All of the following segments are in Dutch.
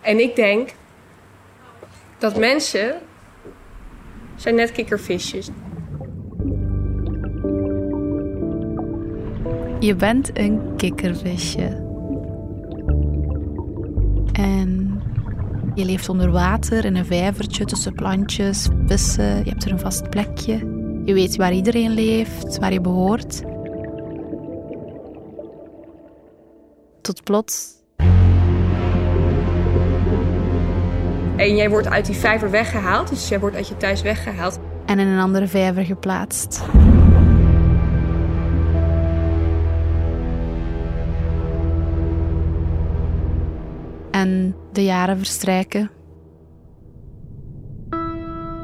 En ik denk dat mensen zijn net kikkervisjes. Je bent een kikkervisje. En je leeft onder water in een vijvertje tussen plantjes, vissen. Je hebt er een vast plekje. Je weet waar iedereen leeft, waar je behoort. Tot plots En jij wordt uit die vijver weggehaald, dus jij wordt uit je thuis weggehaald. en in een andere vijver geplaatst. En de jaren verstrijken.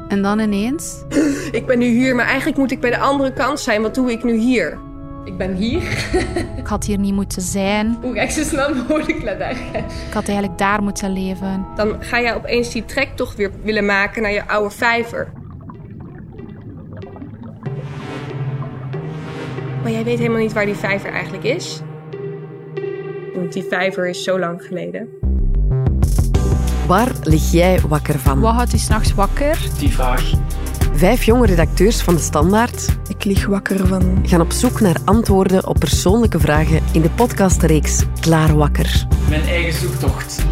En dan ineens Ik ben nu hier, maar eigenlijk moet ik bij de andere kant zijn. Wat doe ik nu hier? Ik ben hier. Ik had hier niet moeten zijn. Hoe ga ik zo snel mogelijk naar daar? Ik had eigenlijk daar moeten leven. Dan ga jij opeens die trektocht weer willen maken naar je oude vijver. Maar jij weet helemaal niet waar die vijver eigenlijk is. Want die vijver is zo lang geleden. Waar lig jij wakker van? Wat houdt u s'nachts wakker? Die vraag. Vijf jonge redacteurs van de Standaard Ik lig wakker van. gaan op zoek naar antwoorden op persoonlijke vragen in de podcastreeks Klaar Wakker. Mijn eigen zoektocht.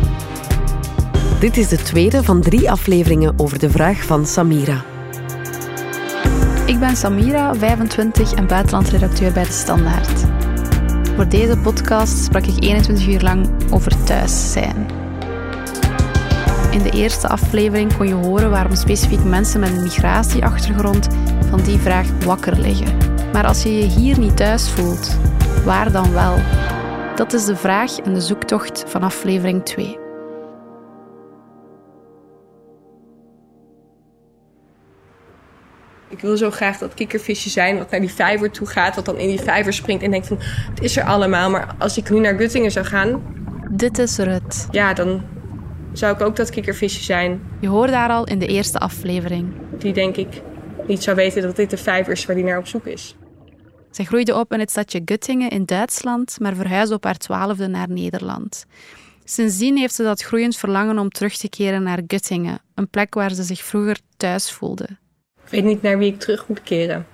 Dit is de tweede van drie afleveringen over de vraag van Samira. Ik ben Samira, 25 en buitenlandredacteur bij De Standaard. Voor deze podcast sprak ik 21 uur lang over thuis zijn. In de eerste aflevering kon je horen waarom specifiek mensen met een migratieachtergrond van die vraag wakker liggen. Maar als je je hier niet thuis voelt, waar dan wel? Dat is de vraag en de zoektocht van aflevering 2. Ik wil zo graag dat kikkervisje zijn wat naar die vijver toe gaat. Wat dan in die vijver springt en denkt van... Het is er allemaal, maar als ik nu naar Guttingen zou gaan... Dit is Rut. Ja, dan zou ik ook dat kikkervisje zijn. Je hoorde haar al in de eerste aflevering. Die denk ik niet zou weten dat dit de vijver is waar die naar op zoek is. Zij groeide op in het stadje Göttingen in Duitsland, maar verhuisde op haar twaalfde naar Nederland. Sindsdien heeft ze dat groeiend verlangen om terug te keren naar Göttingen, een plek waar ze zich vroeger thuis voelde. Ik weet niet naar wie ik terug moet keren.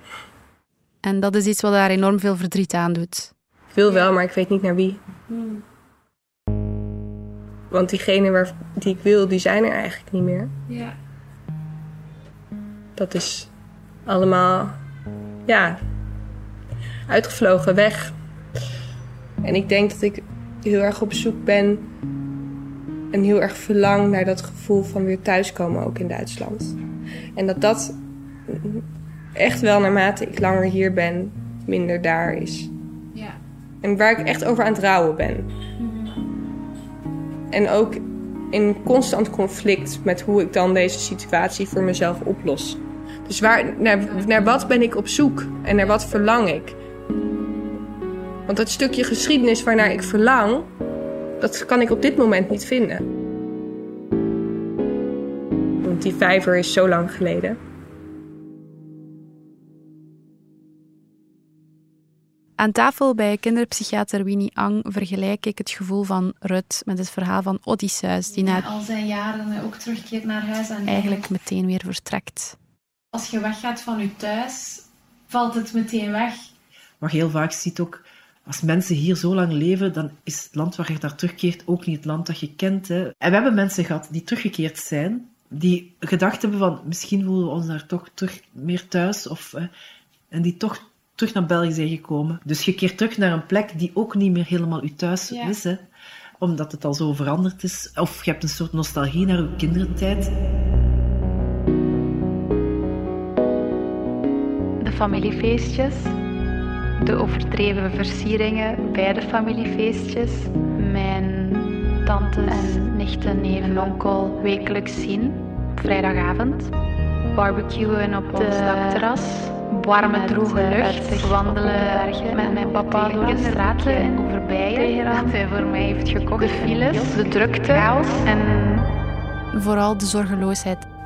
En dat is iets wat haar enorm veel verdriet aandoet. Ik wil wel, maar ik weet niet naar wie. Want diegenen waar, die ik wil, die zijn er eigenlijk niet meer. Ja. Dat is allemaal, ja, uitgevlogen, weg. En ik denk dat ik heel erg op zoek ben en heel erg verlang naar dat gevoel van weer thuiskomen ook in Duitsland. En dat dat echt wel naarmate ik langer hier ben, minder daar is. Ja. En waar ik echt over aan het rouwen ben. En ook in constant conflict met hoe ik dan deze situatie voor mezelf oplos. Dus waar, naar, naar wat ben ik op zoek en naar wat verlang ik? Want dat stukje geschiedenis waarnaar ik verlang, dat kan ik op dit moment niet vinden. Want die vijver is zo lang geleden. Aan tafel bij kinderpsychiater Winnie Ang vergelijk ik het gevoel van Rut met het verhaal van Odysseus, die na Al zijn jaren ook terugkeert naar huis. En eigenlijk meteen weer vertrekt. Als je weggaat van je thuis, valt het meteen weg. Wat je heel vaak ziet ook, als mensen hier zo lang leven, dan is het land waar je naar terugkeert ook niet het land dat je kent. Hè. En we hebben mensen gehad die teruggekeerd zijn, die gedacht hebben van, misschien voelen we ons daar toch terug meer thuis, of, en die toch terug naar België zijn gekomen. Dus je keert terug naar een plek die ook niet meer helemaal je thuis Ja. is, hè, omdat het al zo veranderd is. Of je hebt een soort nostalgie naar je kindertijd. Familiefeestjes, de overdreven versieringen bij de familiefeestjes, mijn tantes en nichten, neven en onkel wekelijks zien vrijdagavond, barbecuen op ons dakterras, warme droge lucht, wandelen met mijn papa door de straten en over bijen dat hij voor mij heeft gekocht, de files, de drukte, chaos. En vooral de zorgeloosheid.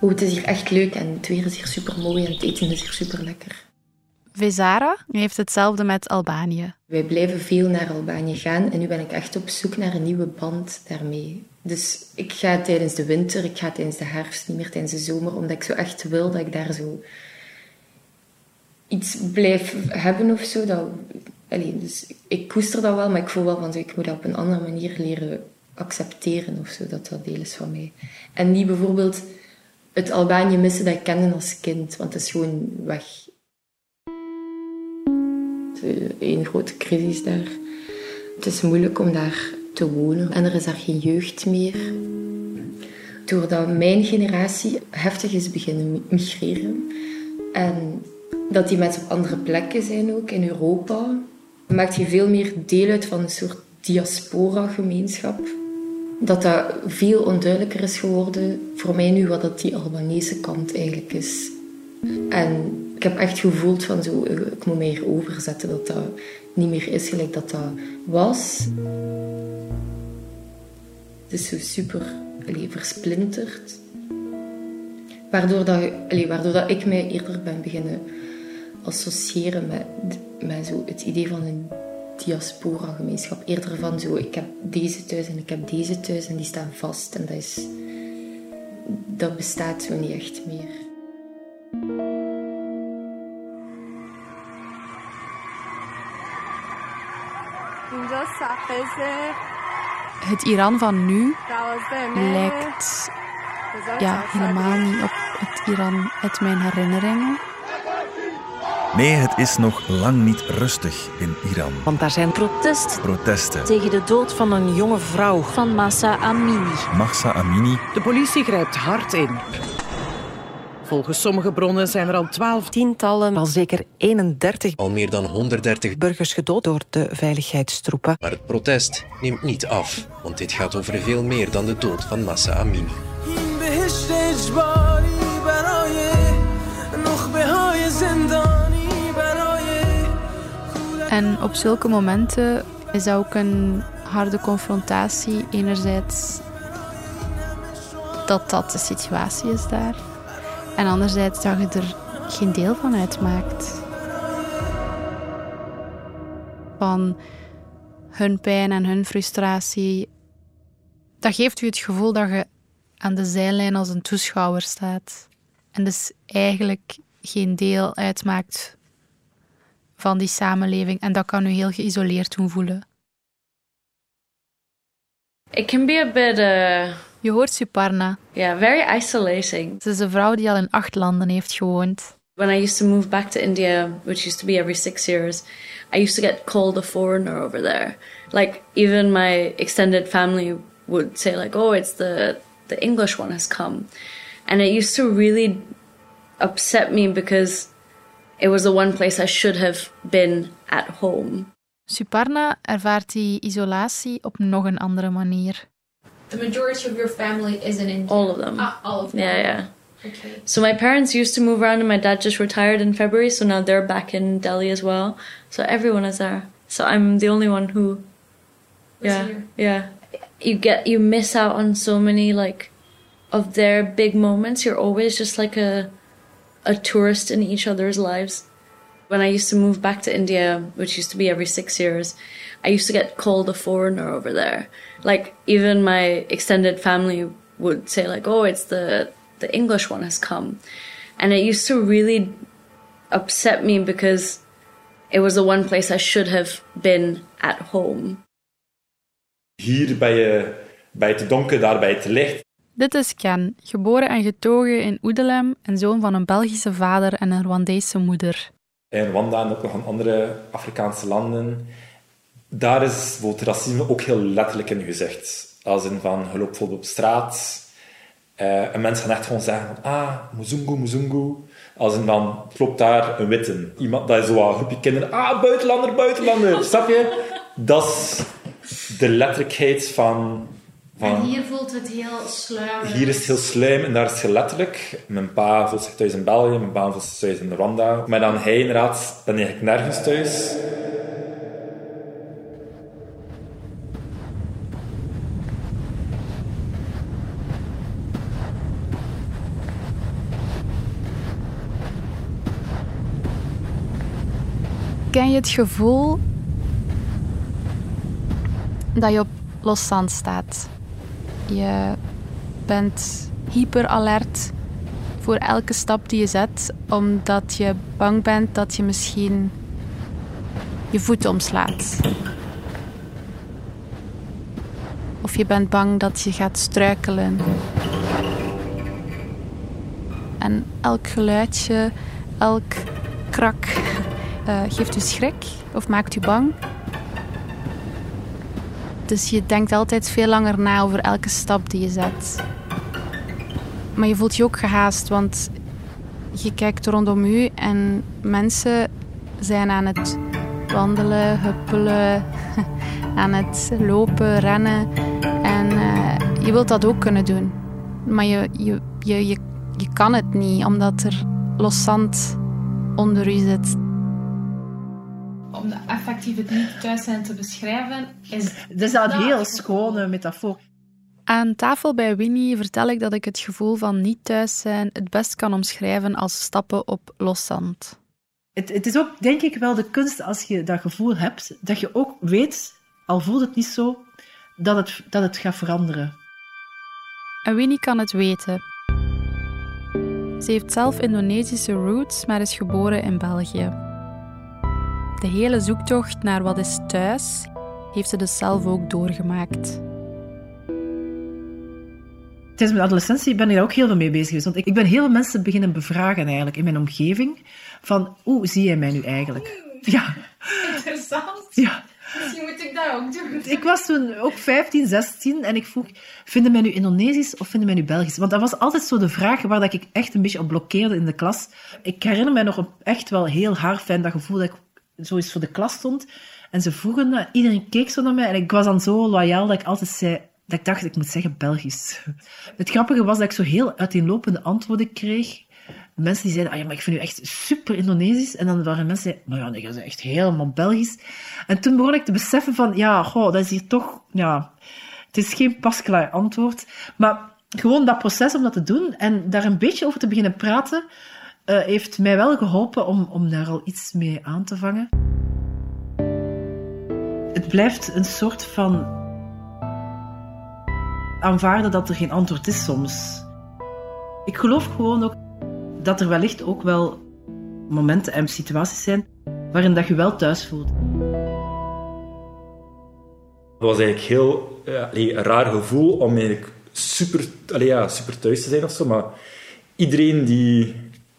Oh, het is hier echt leuk en het weer is hier super mooi en het eten is hier super lekker. Vezara heeft hetzelfde met Albanië. Wij blijven veel naar Albanië gaan en nu ben ik echt op zoek naar een nieuwe band daarmee. Dus ik ga tijdens de winter, ik ga tijdens de herfst, niet meer tijdens de zomer, omdat ik zo echt wil dat ik daar zo iets blijf hebben of zo. Dat, dus ik koester dat wel, maar ik voel wel van ik moet dat op een andere manier leren accepteren of zo, dat dat deel is van mij. En niet bijvoorbeeld het Albanië missen dat ik kende als kind, want het is gewoon weg. Een grote crisis daar. Het is moeilijk om daar te wonen en er is daar geen jeugd meer. Doordat mijn generatie heftig is beginnen migreren en dat die mensen op andere plekken zijn ook in Europa, maakt je veel meer deel uit van een soort diaspora-gemeenschap. Dat dat veel onduidelijker is geworden voor mij nu wat dat die Albanese kant eigenlijk is. En ik heb echt gevoeld van zo, ik moet mij hier overzetten dat dat niet meer is gelijk dat dat was. Het is zo super allee, versplinterd. Waardoor, dat, allee, waardoor dat ik mij eerder ben beginnen associëren met, met zo het idee van een diaspora-gemeenschap. Eerder van zo, ik heb deze thuis en ik heb deze thuis en die staan vast. En dat, is, dat bestaat zo niet echt meer. Het Iran van nu lijkt ja, helemaal niet op het Iran uit mijn herinneringen. Nee, het is nog lang niet rustig in Iran. Want daar zijn protest Protesten. tegen de dood van een jonge vrouw. Van Massa Amini. Mahsa Amini, De politie grijpt hard in. Volgens sommige bronnen zijn er al twaalf Tientallen, al zeker 31 Al meer dan 130, burgers gedood door de veiligheidstroepen. maar het protest neemt niet af, want dit gaat over veel meer dan de dood van Massa Amini. En op zulke momenten is ook een harde confrontatie. Enerzijds dat dat de situatie is daar. En anderzijds dat je er geen deel van uitmaakt. Van hun pijn en hun frustratie. Dat geeft u het gevoel dat je aan de zijlijn als een toeschouwer staat. En dus eigenlijk geen deel uitmaakt van die samenleving. En dat kan u heel geïsoleerd doen voelen. It can be a bit, uh, Je hoort Suparna. yeah, very isolating. Ze is een vrouw die al in acht landen heeft gewoond. When I used to move back to India, which used to be every six years, I used to get called a foreigner over there. Like even my extended family would say, like, "Oh, it's the the English one has come," and it used to really upset me because it was the one place I should have been at home. Suparna ervaart die isolatie op nog een andere manier. The majority of your family is in India. All of them. Ah, all of them. Yeah, yeah. Okay. So my parents used to move around, and my dad just retired in February, so now they're back in Delhi as well. So everyone is there. So I'm the only one who, yeah, here. yeah. You get you miss out on so many like of their big moments. You're always just like a a tourist in each other's lives. When I used to move back to India, which used to be every six years, I used to get called a foreigner over there. Like even my extended family would say like, "Oh, it's the the English one has come," and it used to really upset me because it was the one place I should have been at home. Hier ben je bij eh, te donker, daar bij te licht. Dit is Ken, geboren en getogen in Oedelem en zoon van een Belgische vader en een Rwandese moeder. In Rwanda en ook nog in andere Afrikaanse landen. Daar is racisme ook heel letterlijk in gezegd. Als in van, je loopt bijvoorbeeld op straat eh, en mensen gaan echt gewoon zeggen van, ah, Muzungu, Muzungu. Als in van, klopt daar een witte. Iemand, dat is zo een groepje kinderen, ah, buitenlander, buitenlander. Snap je? Dat is de letterlijkheid van... van En hier voelt het heel sluimer. hier is het heel slim en daar is het heel letterlijk. Mijn pa voelt zich thuis in België, mijn pa voelt zich thuis in Rwanda. Maar dan hij inderdaad, ben ik nergens thuis. Ken je het gevoel dat je op los zand staat? Je bent hyper alert voor elke stap die je zet, omdat je bang bent dat je misschien je voet omslaat. Of je bent bang dat je gaat struikelen. En elk geluidje, elk krak uh, geeft u schrik of maakt u bang. Dus je denkt altijd veel langer na over elke stap die je zet. Maar je voelt je ook gehaast, want je kijkt rondom u en mensen zijn aan het wandelen, huppelen, aan het lopen, rennen. En uh, je wilt dat ook kunnen doen. Maar je, je, je, je, je kan het niet, omdat er los zand onder u zit. Om de effectief het niet thuis zijn te beschrijven, is... Dat is een heel schone metafoor. Aan tafel bij Winnie vertel ik dat ik het gevoel van niet thuis zijn het best kan omschrijven als stappen op los zand. Het, het, is ook, denk ik, wel de kunst als je dat gevoel hebt, dat je ook weet, al voelt het niet zo, dat het, dat het gaat veranderen. En Winnie kan het weten. Ze heeft zelf Indonesische roots, maar is geboren in België. De hele zoektocht naar wat is thuis heeft ze dus zelf ook doorgemaakt. Tijdens mijn adolescentie ben ik daar ook heel veel mee bezig geweest. Want ik, ik ben heel veel mensen beginnen bevragen eigenlijk in mijn omgeving. Van, hoe zie jij mij nu eigenlijk? Ja. Interessant. Ja. Misschien moet ik dat ook doen. Ik was toen ook 15, 16 en ik vroeg, vinden mij nu Indonesisch of vinden mij nu Belgisch? Want dat was altijd zo de vraag waar dat ik echt een beetje op blokkeerde in de klas. Ik herinner mij nog echt wel heel hard fijn dat gevoel dat ik zo eens voor de klas stond. En ze vroegen dat, iedereen keek zo naar mij en ik was dan zo loyaal dat ik altijd zei, dat ik dacht, ik moet zeggen Belgisch. Het grappige was dat ik zo heel uiteenlopende antwoorden kreeg. Mensen die zeiden, ah ja, maar ik vind u echt super Indonesisch. En dan waren mensen die zeiden, nou ja, dat is echt helemaal Belgisch. En toen begon ik te beseffen van, ja, goh, dat is hier toch, ja, het is geen pasklaar antwoord. Maar gewoon dat proces om dat te doen en daar een beetje over te beginnen praten, uh, heeft mij wel geholpen om, om daar al iets mee aan te vangen. Het blijft een soort van aanvaarden dat er geen antwoord is soms. Ik geloof gewoon ook dat er wellicht ook wel momenten en situaties zijn waarin dat je wel thuis voelt. Het was eigenlijk heel een raar gevoel om eigenlijk super, ja, super thuis te zijn of zo, maar iedereen die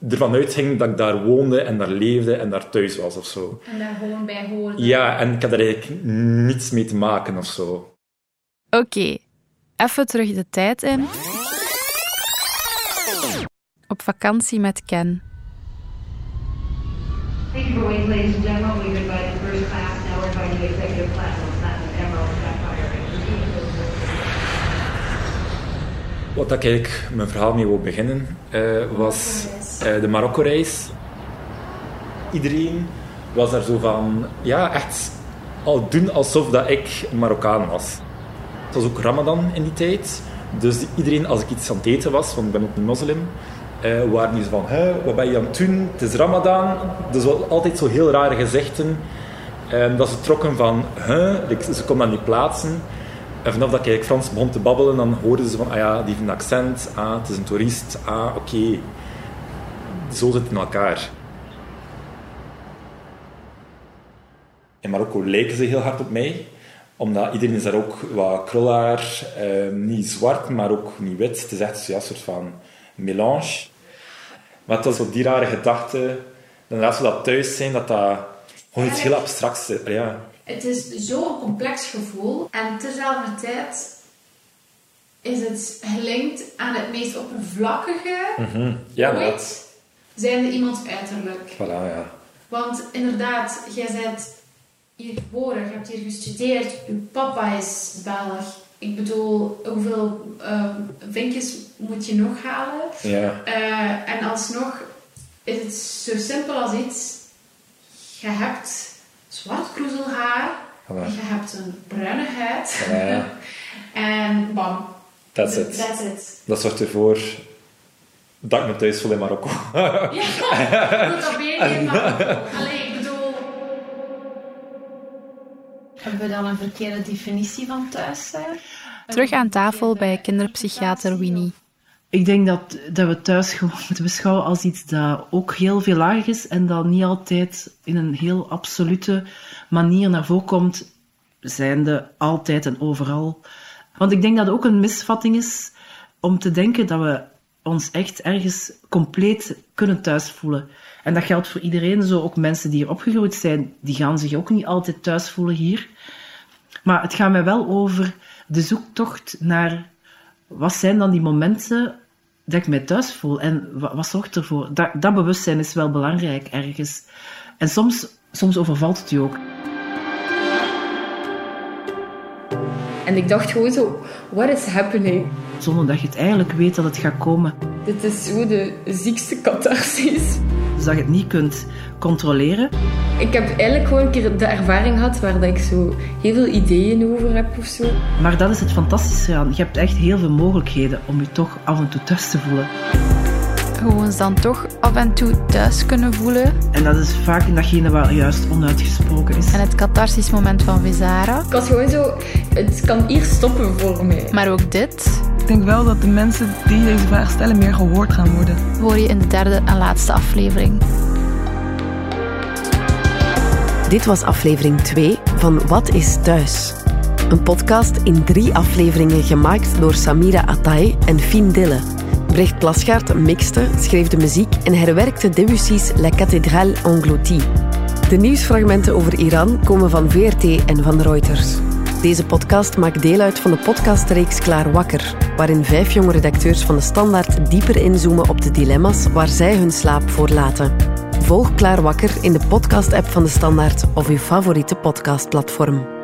ervan uitging dat ik daar woonde en daar leefde en daar thuis was of zo. En daar gewoon bij hoorde. Ja, en ik had daar eigenlijk niets mee te maken of zo. Oké, okay. even terug de tijd in. Op vakantie met Ken. Thank you for waiting, ladies and gentlemen. We've invited the first class. Now we're inviting the executive class Wat ik eigenlijk mijn verhaal mee wil beginnen, uh, was uh, de Marokko-reis. Iedereen was daar zo van, ja, echt al doen alsof dat ik een Marokkaan was. Het was ook Ramadan in die tijd. Dus iedereen, als ik iets aan het eten was, want ik ben ook een moslim, uh, waren die zo van, wat ben je aan het doen? Het is Ramadan. Dus altijd zo heel rare gezichten. Um, dat ze trokken van, huh? ze konden dat niet plaatsen. En vanaf dat ik Frans begon te babbelen, dan hoorden ze van, ah ja, die heeft een accent, ah, het is een toerist, ah, oké. Zo zit het in elkaar. In Marokko lijken ze heel hard op mij, omdat iedereen is daar ook wat krulhaar, eh, niet zwart, maar ook niet wit. Het is echt ja, een soort van melange. Maar het was op die rare gedachte, dan als we dat thuis zijn, dat dat gewoon iets heel abstracts is. Ja. Het is zo'n complex gevoel en tegelijkertijd is het gelinkt aan het meest oppervlakkige mm -hmm. ja, ooit, dat. zijnde iemands uiterlijk. Voilà, ja. Want inderdaad, jij bent hier geboren, je hebt hier gestudeerd, je papa is Belg. Ik bedoel, hoeveel uh, vinkjes moet je nog halen? Ja. Uh, en alsnog is het zo simpel als iets. Je hebt zwart kroezelhaar. Voilà. Je hebt een bruine huid. Ja. en bam. That's it. That's it. Dat zorgt ervoor dat ik me thuis voel in Marokko. ja, dat ben je in Marokko. Allee, ik bedoel... Hebben we dan een verkeerde definitie van thuis zijn? Terug aan tafel bij kinderpsychiater Winnie. Ik denk dat, dat we thuis gewoon moeten beschouwen als iets dat ook heel veel lager is en dat niet altijd in een heel absolute manier naar voren komt, zijnde altijd en overal. Want ik denk dat het ook een misvatting is om te denken dat we ons echt ergens compleet kunnen thuis voelen. En dat geldt voor iedereen, zo ook mensen die hier opgegroeid zijn, die gaan zich ook niet altijd thuis voelen hier. Maar het gaat mij wel over de zoektocht naar wat zijn dan die momenten dat ik mij thuis voel en wat, wat zorgt ervoor? Dat, dat bewustzijn is wel belangrijk ergens. En soms, soms overvalt het je ook. En ik dacht gewoon zo, what is happening? Zonder dat je het eigenlijk weet dat het gaat komen. Dit is zo de ziekste catharsis. Dus dat je het niet kunt controleren. Ik heb eigenlijk gewoon een keer de ervaring gehad waar dat ik zo heel veel ideeën over heb of zo. Maar dat is het fantastische aan. Je hebt echt heel veel mogelijkheden om je toch af en toe thuis te voelen. Gewoon dan toch af en toe thuis kunnen voelen. En dat is vaak in datgene waar juist onuitgesproken is. En het catharsis moment van Vizara. Ik was gewoon zo, het kan hier stoppen voor mij. Maar ook dit. Ik denk wel dat de mensen die deze vraag stellen meer gehoord gaan worden. Hoor je in de derde en laatste aflevering. Dit was aflevering 2 van Wat is thuis? Een podcast in drie afleveringen gemaakt door Samira Atay en Fien Dille. Brecht Plasgaard mixte, schreef de muziek en herwerkte Debussy's La Cathédrale Engloutie. De nieuwsfragmenten over Iran komen van VRT en van Reuters. Deze podcast maakt deel uit van de podcastreeks Klaar Wakker, waarin vijf jonge redacteurs van de Standaard dieper inzoomen op de dilemma's waar zij hun slaap voor laten. Volg Klaar Wakker in de podcast-app van de Standaard of uw favoriete podcastplatform.